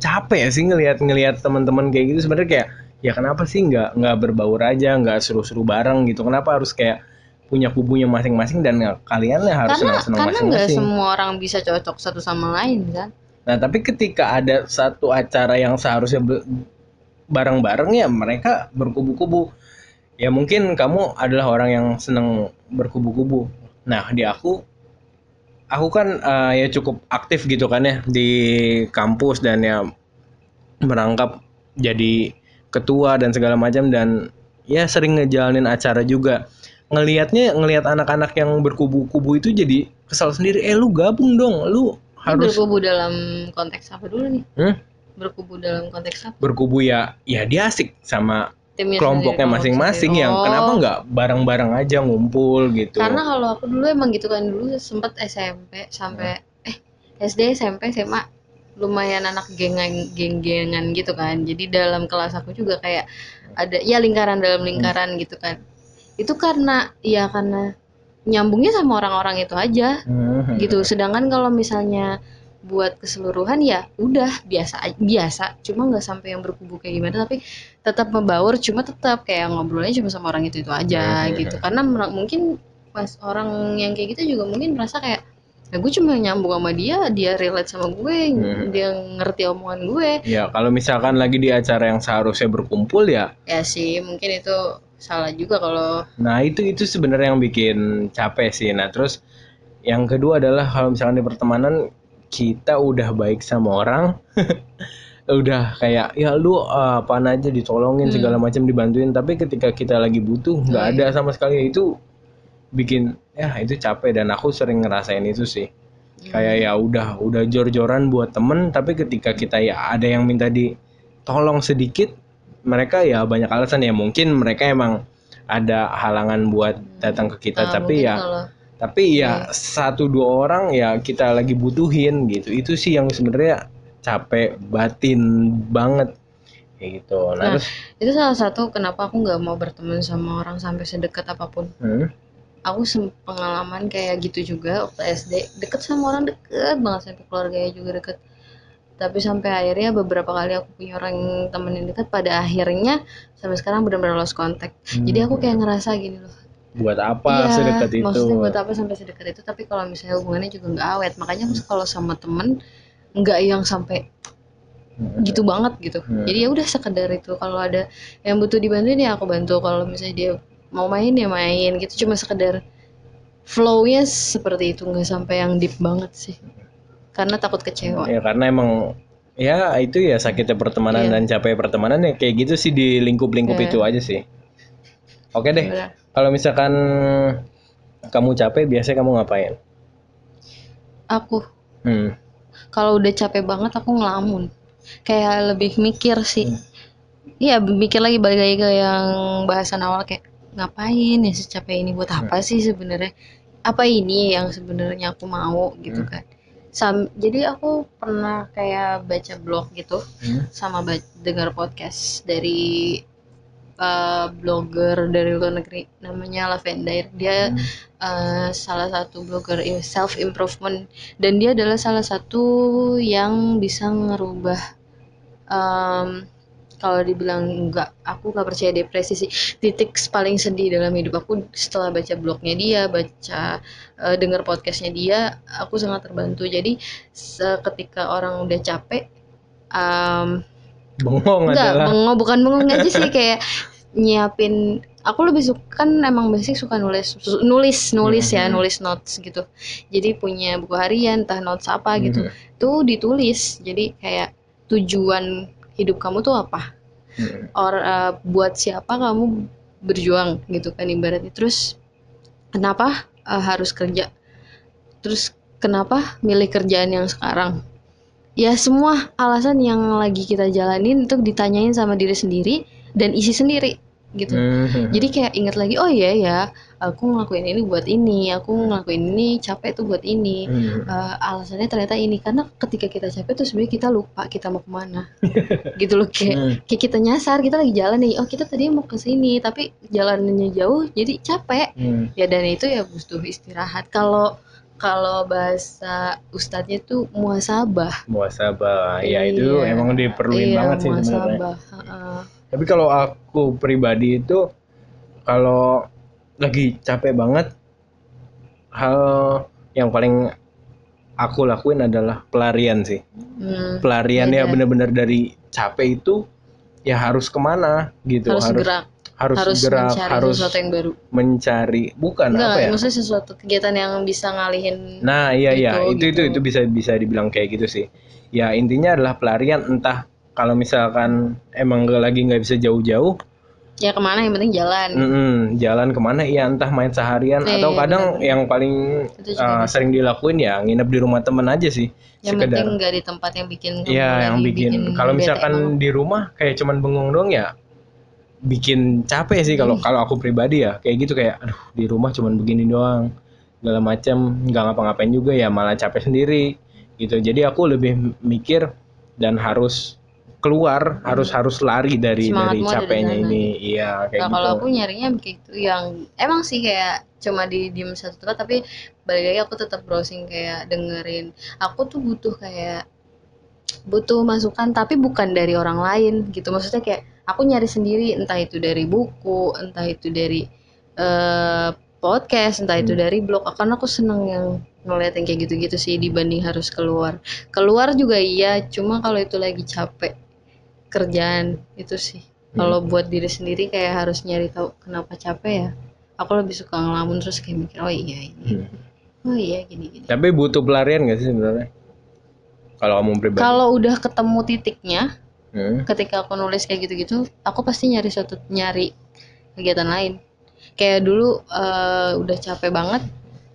capek sih ngelihat ngelihat teman-teman kayak gitu. Sebenarnya kayak ya kenapa sih nggak nggak berbaur aja nggak seru-seru bareng gitu? Kenapa harus kayak punya kubunya masing-masing dan ya kalian lah harus Karena senang-senang karena nggak masing-masing? semua orang bisa cocok satu sama lain kan. nah tapi ketika ada satu acara yang seharusnya bareng-bareng ya mereka berkubu-kubu. Ya mungkin kamu adalah orang yang senang berkubu-kubu. Nah di aku aku kan eh, ya cukup aktif gitu kan ya di kampus dan ya merangkap jadi ketua dan segala macam dan ya sering ngejalanin acara juga ngelihatnya ngelihat anak-anak yang berkubu-kubu itu jadi kesal sendiri eh lu gabung dong lu harus berkubu dalam konteks apa dulu nih? Hmm? Berkubu dalam konteks apa? berkubu ya ya dia asik sama Timnya kelompoknya masing-masing yang Oh, kenapa nggak bareng-bareng aja ngumpul gitu Karena kalau aku dulu emang gitu kan dulu sempet SMP sampai eh SD SMP SMA lumayan anak gengan geng-gengan gitu kan. Jadi dalam kelas aku juga kayak ada ya lingkaran dalam lingkaran gitu kan. Itu karena ya karena nyambungnya sama orang-orang itu aja Hmm. gitu. Sedangkan kalau misalnya buat keseluruhan ya udah biasa biasa cuma nggak sampai yang berkubu kayak gimana tapi tetap membaur cuma tetap kayak ngobrolnya cuma sama orang itu itu aja Hmm. gitu karena mer- mungkin pas orang yang kayak gitu juga mungkin merasa kayak ya gue cuma nyambung sama dia dia relate sama gue Hmm. dia ngerti omongan gue ya kalau misalkan lagi di acara yang seharusnya berkumpul ya ya sih mungkin itu salah juga kalau Nah itu itu sebenarnya yang bikin capek sih. Nah terus yang kedua adalah kalau misalkan di pertemanan kita udah baik sama orang udah kayak ya lu uh, apaan aja ditolongin Hmm. segala macam dibantuin. Tapi ketika kita lagi butuh nggak Oh, ada sama sekali. Itu bikin ya itu capek. Dan aku sering ngerasain itu sih. Kayak ya udah udah jor-joran buat temen. Tapi ketika kita ya ada yang minta ditolong sedikit mereka ya banyak alasan. Ya mungkin mereka emang ada halangan buat datang ke kita. Ah, tapi ya kalau tapi ya satu dua orang ya kita lagi butuhin gitu. Itu sih yang sebenarnya capek batin banget. Kayak gitu. Nah, Nah, terus? itu salah satu kenapa aku nggak mau berteman sama orang sampai sedekat apa pun. Hmm, aku pengalaman kayak gitu juga waktu SD deket sama orang deket banget sampai keluarganya juga deket. Tapi sampai akhirnya beberapa kali aku punya orang temen yang dekat pada akhirnya sampai sekarang benar-benar lost contact. Jadi aku kayak ngerasa gini loh buat apa iya sedekat itu? maksudnya buat apa sampai sedekat itu? Tapi kalau misalnya hubungannya juga nggak awet. Makanya kalau sama temen nggak yang sampai Hmm. gitu banget gitu. Hmm. jadi ya udah sekedar itu. Kalau ada yang butuh dibantuin ya aku bantu. Kalau misalnya dia mau main ya main gitu. Cuma sekedar flownya seperti itu. Nggak sampai yang deep banget sih. Karena takut kecewa. Ya karena emang ya itu ya sakitnya pertemanan Iya. dan capek pertemanan ya kayak gitu sih di lingkup-lingkup Iya. itu aja sih. Oke deh. Bener. Kalau misalkan kamu capek biasanya kamu ngapain? Aku? Hmm. kalau udah capek banget aku ngelamun. Kayak lebih mikir sih. Iya mikir lagi balik lagi ke yang bahasan awal kayak ngapain ya secapek ini? Buat apa sih sebenarnya? Apa ini yang sebenarnya aku mau? Gitu Hmm. kan. Sam, jadi aku pernah kayak baca blog gitu Hmm. sama dengar podcast dari uh, blogger dari luar negeri namanya Lavender. Dia Hmm. uh, salah satu blogger self improvement dan dia adalah salah satu yang bisa ngerubah um, kalau dibilang enggak aku nggak percaya depresi sih. Titik paling sedih dalam hidup aku setelah baca blognya dia baca uh, dengar podcastnya dia aku sangat terbantu. Jadi ketika orang udah capek um, bengong Enggak, adalah. bengong bukan bengong aja sih kayak nyiapin aku lebih suka kan emang basic suka nulis nulis nulis ya Mhm. nulis notes gitu. Jadi punya buku harian entah notes apa gitu Hmm. tuh ditulis. Jadi kayak tujuan hidup kamu tuh apa? Hmm. or uh, buat siapa kamu berjuang gitu kan ibaratnya. Terus kenapa uh, harus kerja? Terus kenapa milih kerjaan yang sekarang ya semua alasan yang lagi kita jalanin itu ditanyain sama diri sendiri dan isi sendiri gitu Hmm. jadi kayak inget lagi oh iya ya aku ngelakuin ini buat ini aku ngelakuin ini capek tuh buat ini. Eh, alasannya ternyata ini karena ketika kita capek tuh sebenarnya kita lupa kita mau ke mana gitu loh kayak Hmm. kayak kita nyasar kita lagi jalan nih oh kita tadi mau ke sini tapi jalannya jauh jadi capek ya dan itu ya butuh istirahat kalau kalau bahasa ustadznya tuh muasabah muasabah ya itu Iya. emang diperluin iya banget sih sebenarnya Heeh. tapi kalau aku pribadi itu kalau lagi capek banget hal yang paling aku lakuin adalah pelarian sih Hmm, pelarian ya beda. bener-bener dari capek itu ya harus ke mana gitu harus, gerak harus, harus gerak mencari harus sesuatu yang baru. mencari bukan enggak apa ya? maksudnya sesuatu kegiatan yang bisa ngalihin Nah, iya iya, itu Gitu, itu itu bisa bisa dibilang kayak gitu sih. Ya intinya adalah pelarian entah kalau misalkan emang lagi nggak bisa jauh-jauh, ya ke mana yang penting jalan. Mm-mm, jalan ke mana ya entah main seharian. Iya, atau iya, kadang benar-benar. yang paling uh, sering dilakuin ya nginep di rumah temen aja sih. yang sekedar. penting nggak di tempat yang bikin Iya yang lagi bikin, kalau misalkan di rumah kayak cuman bengong doang ya bikin capek sih kalau Hmm. kalau aku pribadi ya. Kayak gitu kayak aduh di rumah cuman begini doang. Segala macam nggak ngapa-ngapain juga ya malah capek sendiri. Gitu. Jadi aku lebih mikir dan harus keluar harus harus lari dari Semangatmu dari capeknya ini. Iya kayak Nah gitu. kalau aku nyarinya kayak gitu yang emang sih kayak cuma di diem satu tempat tapi balik lagi aku tetap browsing kayak dengerin. Aku tuh butuh kayak butuh masukan tapi bukan dari orang lain gitu. Maksudnya kayak aku nyari sendiri entah itu dari buku entah itu dari eh, podcast entah itu Hmm. dari blog. Karena aku seneng yang ngeliat yang kayak gitu-gitu sih dibanding harus keluar. Keluar juga iya cuma kalau itu lagi capek kerjaan itu sih. Kalau buat diri sendiri kayak harus nyari tahu kenapa capek ya aku lebih suka ngelamun terus kayak mikir oh iya ini. Hmm. oh iya gini gini. Tapi butuh pelarian gak sih sebenarnya? Kalau kamu pribadi. kalau udah ketemu titiknya Hmm. ketika aku nulis kayak gitu-gitu aku pasti nyari suatu nyari kegiatan lain kayak dulu eh, udah capek banget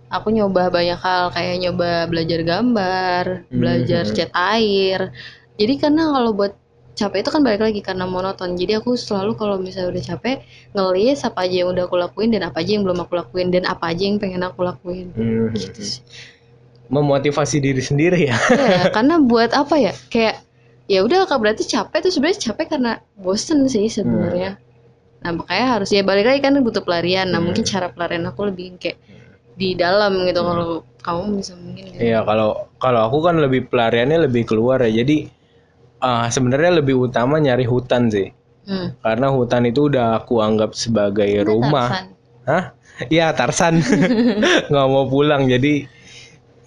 aku nyoba banyak hal kayak nyoba belajar gambar belajar Mhm. cat air jadi karena kalau buat capek itu kan balik lagi karena monoton jadi aku selalu kalau misalnya udah capek ngelis apa aja yang udah aku lakuin dan apa aja yang belum aku lakuin dan apa aja yang pengen aku lakuin Hmm. gitu sih Memotivasi diri sendiri ya. Iya, karena buat apa ya? Kayak ya udah kak berarti capek tuh sebenarnya capek karena bosen sih sebenarnya. Nah makanya harus ya balik lagi kan butuh pelarian. Nah Hmm. mungkin cara pelarian aku lebih kayak di dalam gitu kalau kamu bisa mungkin gitu. Iya kalau kalau aku kan lebih pelariannya lebih keluar ya. Jadi ah, sebenarnya lebih utama nyari hutan sih. Hmm. Karena hutan itu udah aku anggap sebagai Karena rumah. Tarzan. Hah? Iya Tarsan nggak mau pulang jadi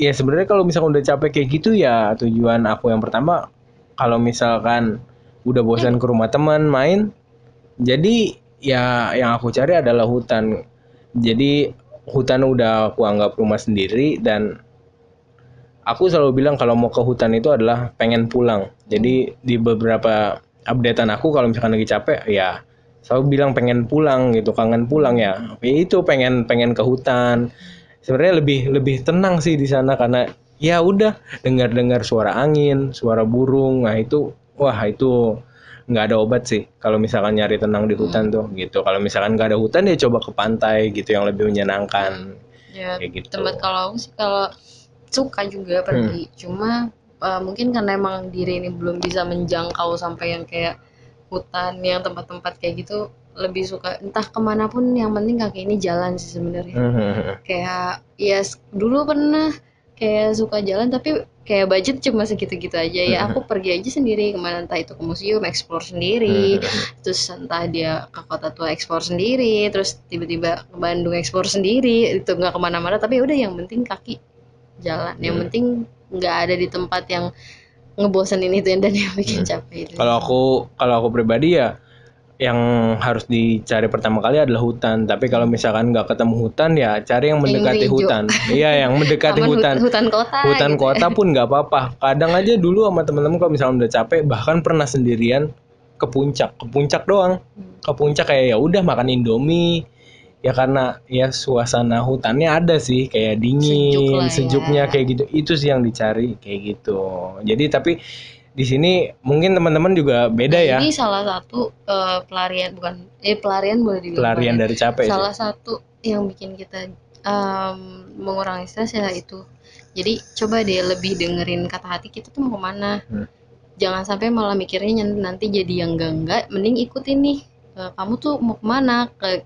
ya sebenarnya kalau misalkan udah capek kayak gitu ya tujuan aku yang pertama kalau misalkan udah bosan ke rumah teman main jadi ya yang aku cari adalah hutan. Jadi hutan udah aku anggap rumah sendiri dan aku selalu bilang kalau mau ke hutan itu adalah pengen pulang. Jadi di beberapa updatean aku kalau misalkan lagi capek ya selalu bilang pengen pulang gitu kangen pulang ya. Ya itu pengen pengen ke hutan sebenarnya lebih lebih tenang sih di sana karena ya udah dengar dengar suara angin suara burung. Nah itu wah itu nggak ada obat sih kalau misalkan nyari tenang di hutan tuh gitu. Kalau misalkan nggak ada hutan ya coba ke pantai gitu yang lebih menyenangkan. Ya kayak gitu. tempat kalau sih kalau suka juga pergi. Cuma eh, mungkin karena emang diri ini belum bisa menjangkau sampai yang kayak hutan yang tempat-tempat kayak gitu lebih suka entah ke mana pun yang penting kaki ini jalan sih sebenarnya. Kayak ya dulu pernah kayak suka jalan tapi kayak budget cuma segitu-gitu aja ya aku pergi aja sendiri ke mana entah itu ke museum explore sendiri terus entah dia ke kota tua explore sendiri terus tiba-tiba ke Bandung explore sendiri itu nggak ke mana-mana tapi ya udah yang penting kaki jalan yang Hmm. penting nggak ada di tempat yang ngebosenin itu dan yang bikin capek itu Kalau aku kalau aku pribadi ya yang harus dicari pertama kali adalah hutan. Tapi kalau misalkan nggak ketemu hutan ya cari yang mendekati hijau. hutan. Iya yang mendekati Taman hut- hutan. hutan kota Hutan gitu. kota pun nggak apa-apa. Kadang aja dulu sama temen-temen kalau misalnya udah capek bahkan pernah sendirian ke puncak, ke puncak doang. Ke puncak kayak ya udah makan Indomie. Ya karena ya suasana hutannya ada sih kayak dingin, Sejuk lah ya. sejuknya kayak gitu. Itu sih yang dicari kayak gitu. Jadi tapi di sini mungkin teman-teman juga beda Nah, ya. Ini salah satu eh, pelarian bukan eh pelarian boleh dibilang pelarian dari capek sih. Salah satu yang bikin kita em, mengurangi stres ya itu. Jadi coba deh lebih dengerin kata hati kita tuh mau ke mana. Hmm. Jangan sampai malah mikirnya nanti jadi yang enggak enggak. Mending ikutin nih. Eh, kamu tuh mau ke mana? Ke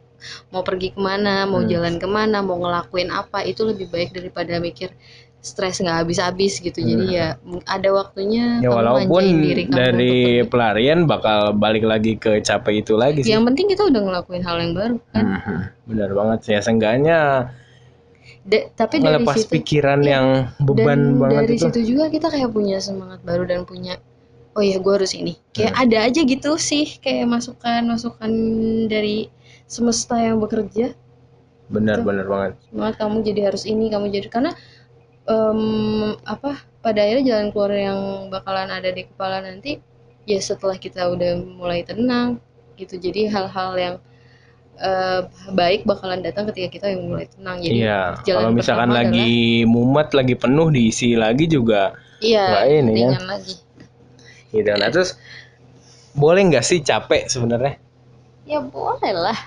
mau pergi ke mana? Mau Hmm. jalan ke mana? Mau ngelakuin apa? Itu lebih baik daripada mikir stres nggak habis-habis gitu. Jadi Hmm. ya ada waktunya Ya walaupun diri kamu untuk dari pergi. pelarian bakal balik lagi ke capek itu lagi sih. Yang penting kita udah ngelakuin hal yang baru kan. Mhm. Benar banget sih. Ya seenggaknya Da- tapi dari ngelepas situ pikiran iya. yang beban dan banget dari itu. situ juga kita kayak punya semangat baru dan punya oh ya gue harus ini kayak Hmm. ada aja gitu sih kayak masukan masukan dari semesta yang bekerja Benar Itu. benar banget. semangat kamu jadi harus ini kamu jadi karena em, apa pada akhirnya jalan keluar yang bakalan ada di kepala nanti ya setelah kita udah mulai tenang gitu jadi hal-hal yang eh, baik bakalan datang ketika kita yang mulai tenang jadi Iya. jalan Kalau misalkan lagi mumet, lagi penuh diisi lagi juga iya ini kan. ringan lagi gitu. Nah, terus boleh nggak sih capek sebenarnya? ya boleh lah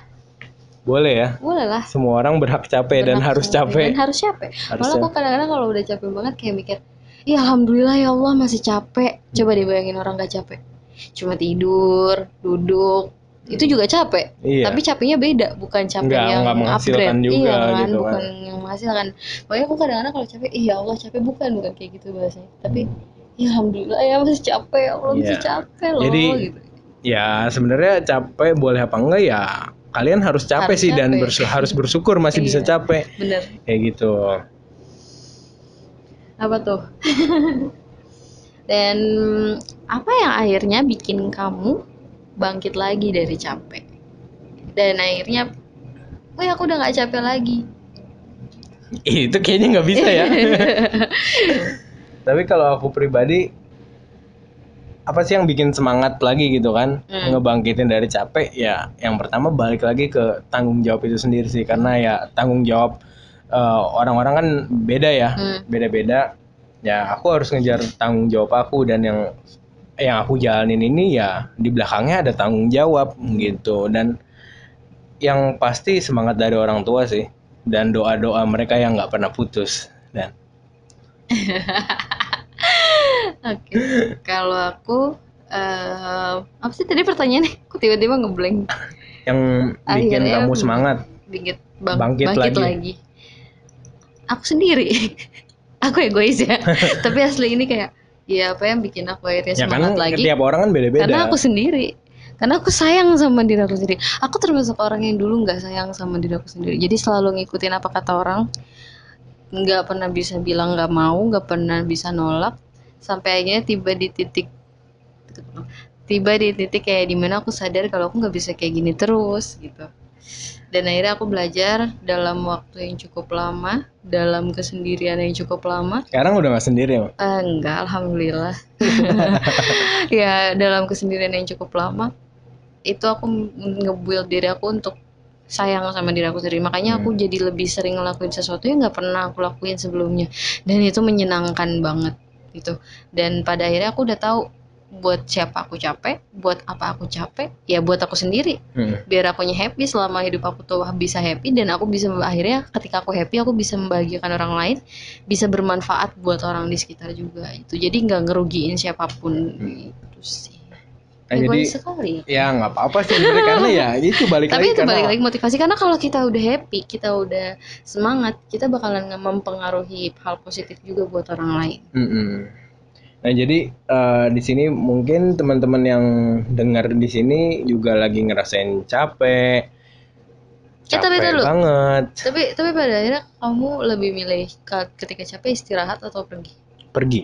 Boleh ya. boleh lah. Semua orang berhak capek dan Berhak harus capek. dan harus capek. Harus malah aku kadang-kadang kalau udah capek banget kayak mikir ya alhamdulillah ya Allah masih capek. Coba dibayangin orang gak capek. Cuma tidur duduk itu juga capek. Iya. tapi capeknya beda bukan capek Nggak- yang nggak menghasilkan upgrade. juga iya kan gitu bukan kan. yang menghasilkan. Makanya aku kadang-kadang kalau capek iya Allah capek. Bukan bukan kayak gitu bahasanya. Tapi ya alhamdulillah ya masih capek. Ya Allah masih Iya. capek loh Jadi, gitu. Ya sebenarnya capek boleh apa enggak ya kalian harus capek Harus sih dan capek. bersu- harus bersyukur masih bisa Iya. capek bener kayak gitu. apa tuh dan apa yang akhirnya bikin kamu bangkit lagi dari capek dan akhirnya oh aku udah nggak capek lagi itu kayaknya nggak bisa ya. Tapi kalau aku pribadi apa sih yang bikin semangat lagi gitu kan? Hmm. ngebangkitin dari capek ya yang pertama balik lagi ke tanggung jawab itu sendiri sih. Karena ya tanggung jawab eh, orang-orang kan beda ya Hmm. beda-beda. Ya aku harus ngejar tanggung jawab aku dan yang yang aku jalanin ini ya di belakangnya ada tanggung jawab gitu. Dan yang pasti semangat dari orang tua sih. Dan doa-doa mereka yang nggak pernah putus. Dan Oke. Kalau aku eh apa sih tadi pertanyaannya? Aku tiba-tiba ngeblank. yang bikin Akhirnya kamu semangat Bangkit, bang, Bangkit bangkit, lagi. lagi. Aku sendiri. aku egois ya. Tapi asli ini kayak ya apa yang bikin aku akhirnya ya semangat lagi? tiap orang kan beda-beda Karena aku sendiri. Karena aku sayang sama diri aku sendiri. Aku termasuk orang yang dulu nggak sayang sama diri aku sendiri. Jadi selalu ngikutin apa kata orang. Nggak pernah bisa bilang nggak mau, nggak pernah bisa nolak. Sampai akhirnya tiba di titik tiba di titik kayak di mana aku sadar kalau aku nggak bisa kayak gini terus gitu. Dan akhirnya aku belajar dalam waktu yang cukup lama, dalam kesendirian yang cukup lama, sekarang udah nggak sendiri ya Eh, enggak, alhamdulillah. ya dalam kesendirian yang cukup lama, itu aku nge-build diri aku untuk sayang sama diri aku sendiri. Makanya aku jadi lebih sering ngelakuin sesuatu yang nggak pernah aku lakuin sebelumnya. Dan itu menyenangkan banget gitu. Dan pada akhirnya aku udah tahu buat siapa aku capek, buat apa aku capek, ya buat aku sendiri Hmm. biar akunya happy selama hidup aku tuh bisa happy dan aku bisa akhirnya ketika aku happy aku bisa membahagiakan orang lain bisa bermanfaat buat orang di sekitar juga itu jadi nggak ngerugiin siapa pun itu sih Nah, jadi sekali. ya nggak apa-apa sih karena ya itu balik tapi lagi itu karena balik lagi motivasi karena kalau kita udah happy kita udah semangat kita bakalan nge- mempengaruhi hal positif juga buat orang lain. Mm-mm. Nah jadi eh, di sini mungkin teman-teman yang dengar di sini juga lagi ngerasain capek, Eh, tapi capek dulu. banget, tapi tapi pada akhirnya kamu lebih milih ke- ketika capek istirahat atau pergi? Pergi.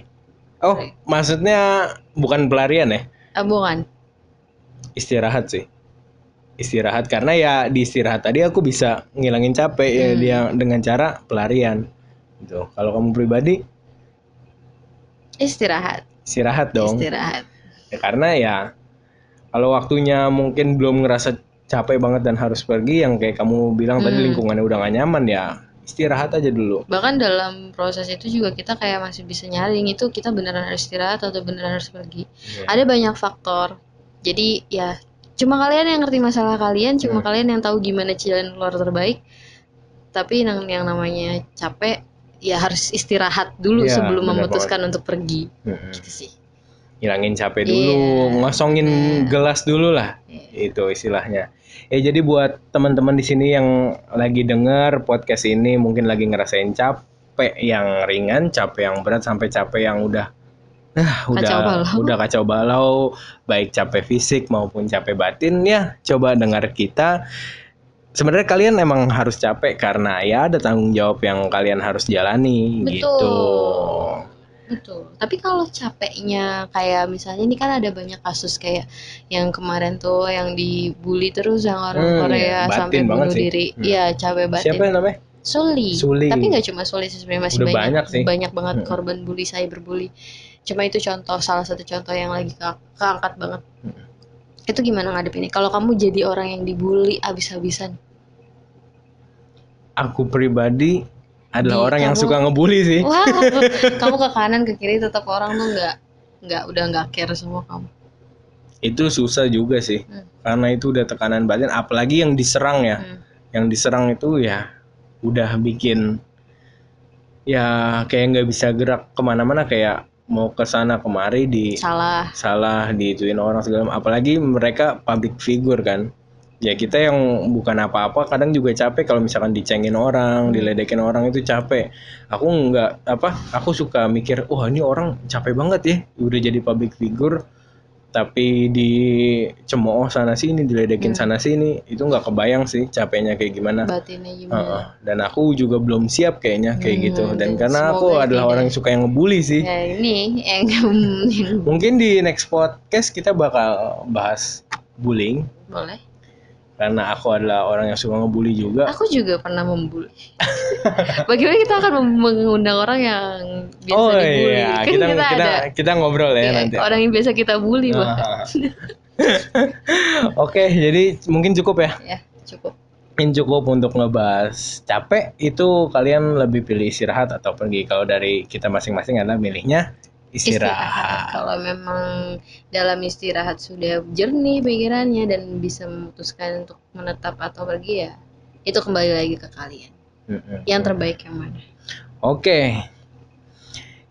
Oh maksudnya bukan pelarian ya, ah bukan istirahat sih, istirahat karena ya di istirahat tadi aku bisa ngilangin capek ya Hmm. dia dengan cara pelarian. Gitu. Kalau kamu pribadi istirahat istirahat dong. istirahat Ya, karena ya kalau waktunya mungkin belum ngerasa capek banget dan harus pergi yang kayak kamu bilang tadi Hmm. lingkungannya udah gak nyaman ya istirahat aja dulu. bahkan dalam proses itu juga kita kayak masih bisa nyaring itu kita beneran harus istirahat atau beneran harus pergi Iya. ada banyak faktor jadi ya cuma kalian yang ngerti masalah kalian cuma Hmm. kalian yang tahu gimana jalan keluar terbaik tapi yang yang namanya capek ya harus istirahat dulu Iya, sebelum memutuskan untuk pergi Mm-mm. gitu sih Hilangin capek dulu, Iya. ngosongin Nah. gelas dulu lah. Iya. Itu istilahnya. Ya jadi buat teman-teman di sini yang lagi denger podcast ini mungkin lagi ngerasain capek yang ringan, capek yang berat sampai capek yang udah ah, udah Kacau balau. udah kacau balau, baik capek fisik maupun capek batin ya coba dengar kita. Sebenarnya kalian emang harus capek karena ya ada tanggung jawab yang kalian harus jalani Betul. gitu. Betul. Tapi kalau capeknya kayak misalnya ini kan ada banyak kasus kayak yang kemarin tuh yang dibully terus yang orang Hmm, Korea. Batin sampai bunuh sih. diri. Hmm. Iya, capek batin. Siapa yang namanya? Suli. Suli. Tapi nggak cuma Suli sih, sebenarnya masih Udah banyak banyak sih. banyak banget Hmm. korban bully cyberbully. Cuma itu contoh salah satu contoh yang lagi ke- keangkat banget. Hmm. Itu gimana ngadepinnya? Kalau kamu jadi orang yang dibully abis-abisan. Aku pribadi adalah Di- orang yang kamu- suka ngebully sih. Wah, kamu ke kanan ke kiri tetap orang tuh nggak nggak udah nggak care sama kamu. Itu susah juga sih. Hmm. Karena itu udah tekanan batin apalagi yang diserang ya. Hmm. Yang diserang itu ya udah bikin ya kayak nggak bisa gerak ke mana-mana kayak mau ke sana kemari di Salah. salah diituin orang segala apalagi mereka public figure kan? Ya kita yang bukan apa-apa kadang juga capek kalau misalkan dicengin orang diledekin orang itu capek. Aku nggak apa aku suka mikir wah ini orang capek banget ya udah jadi public figure tapi dicemooh sana sini diledekin Hmm. sana sini itu nggak kebayang sih capeknya kayak gimana. Batinnya gimana? Heeh. dan aku juga belum siap kayaknya kayak Hmm, gitu. Dan karena aku adalah orang yang suka yang ngebully sih. Ya ini yang Mungkin di next podcast kita bakal bahas bullying. boleh karena aku adalah orang yang suka ngebully juga. Aku juga pernah membuli. Bagaimana kita akan mengundang orang yang biasa oh dibully? iya, Kan kita kita, kita ada kita ngobrol ya iya, nanti. orang yang biasa kita bully bahkan. Ah. Oke, jadi mungkin cukup ya. Ya, cukup. Mungkin cukup untuk ngebahas capek itu kalian lebih pilih istirahat atau pergi. Kalau dari kita masing-masing adalah milihnya istirahat. Kalau memang dalam istirahat sudah jernih pikirannya dan bisa memutuskan untuk menetap atau pergi ya, itu kembali lagi ke kalian. Yang terbaik yang mana? Oke.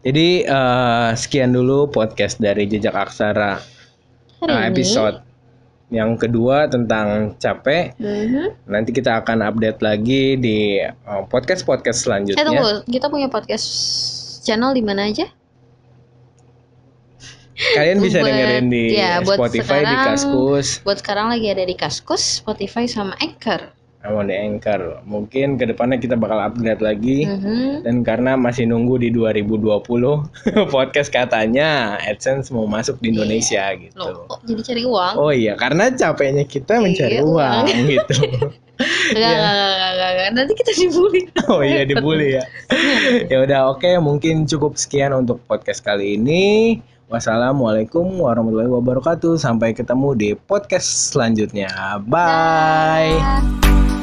Jadi eh, sekian dulu podcast dari Jejak Aksara Hari eh, ini. episode yang kedua tentang capek. Mhm. Nanti kita akan update lagi di Eh selanjutnya. tunggu, kita punya podcast channel di mana aja? Kalian bisa Buat- dengerin di ya, buat Spotify di sekarang- Kaskus, Buat sekarang lagi ada di Kaskus, Spotify sama Anchor. sama di Anchor. Mungkin ke depannya kita bakal upgrade lagi. Mhm. Dan karena masih nunggu di 2020 podcast katanya AdSense mau masuk di Indonesia gitu. Loh, kok jadi cari uang? Oh iya, karena capeknya kita mencari Iya, uang gitu. Enggak, enggak, enggak, enggak, enggak. Nanti kita dibully. Oh iya dibully ya. ya udah oke, mungkin cukup sekian untuk podcast kali ini. Wassalamualaikum warahmatullahi wabarakatuh. Sampai ketemu di podcast selanjutnya. Bye. Dah.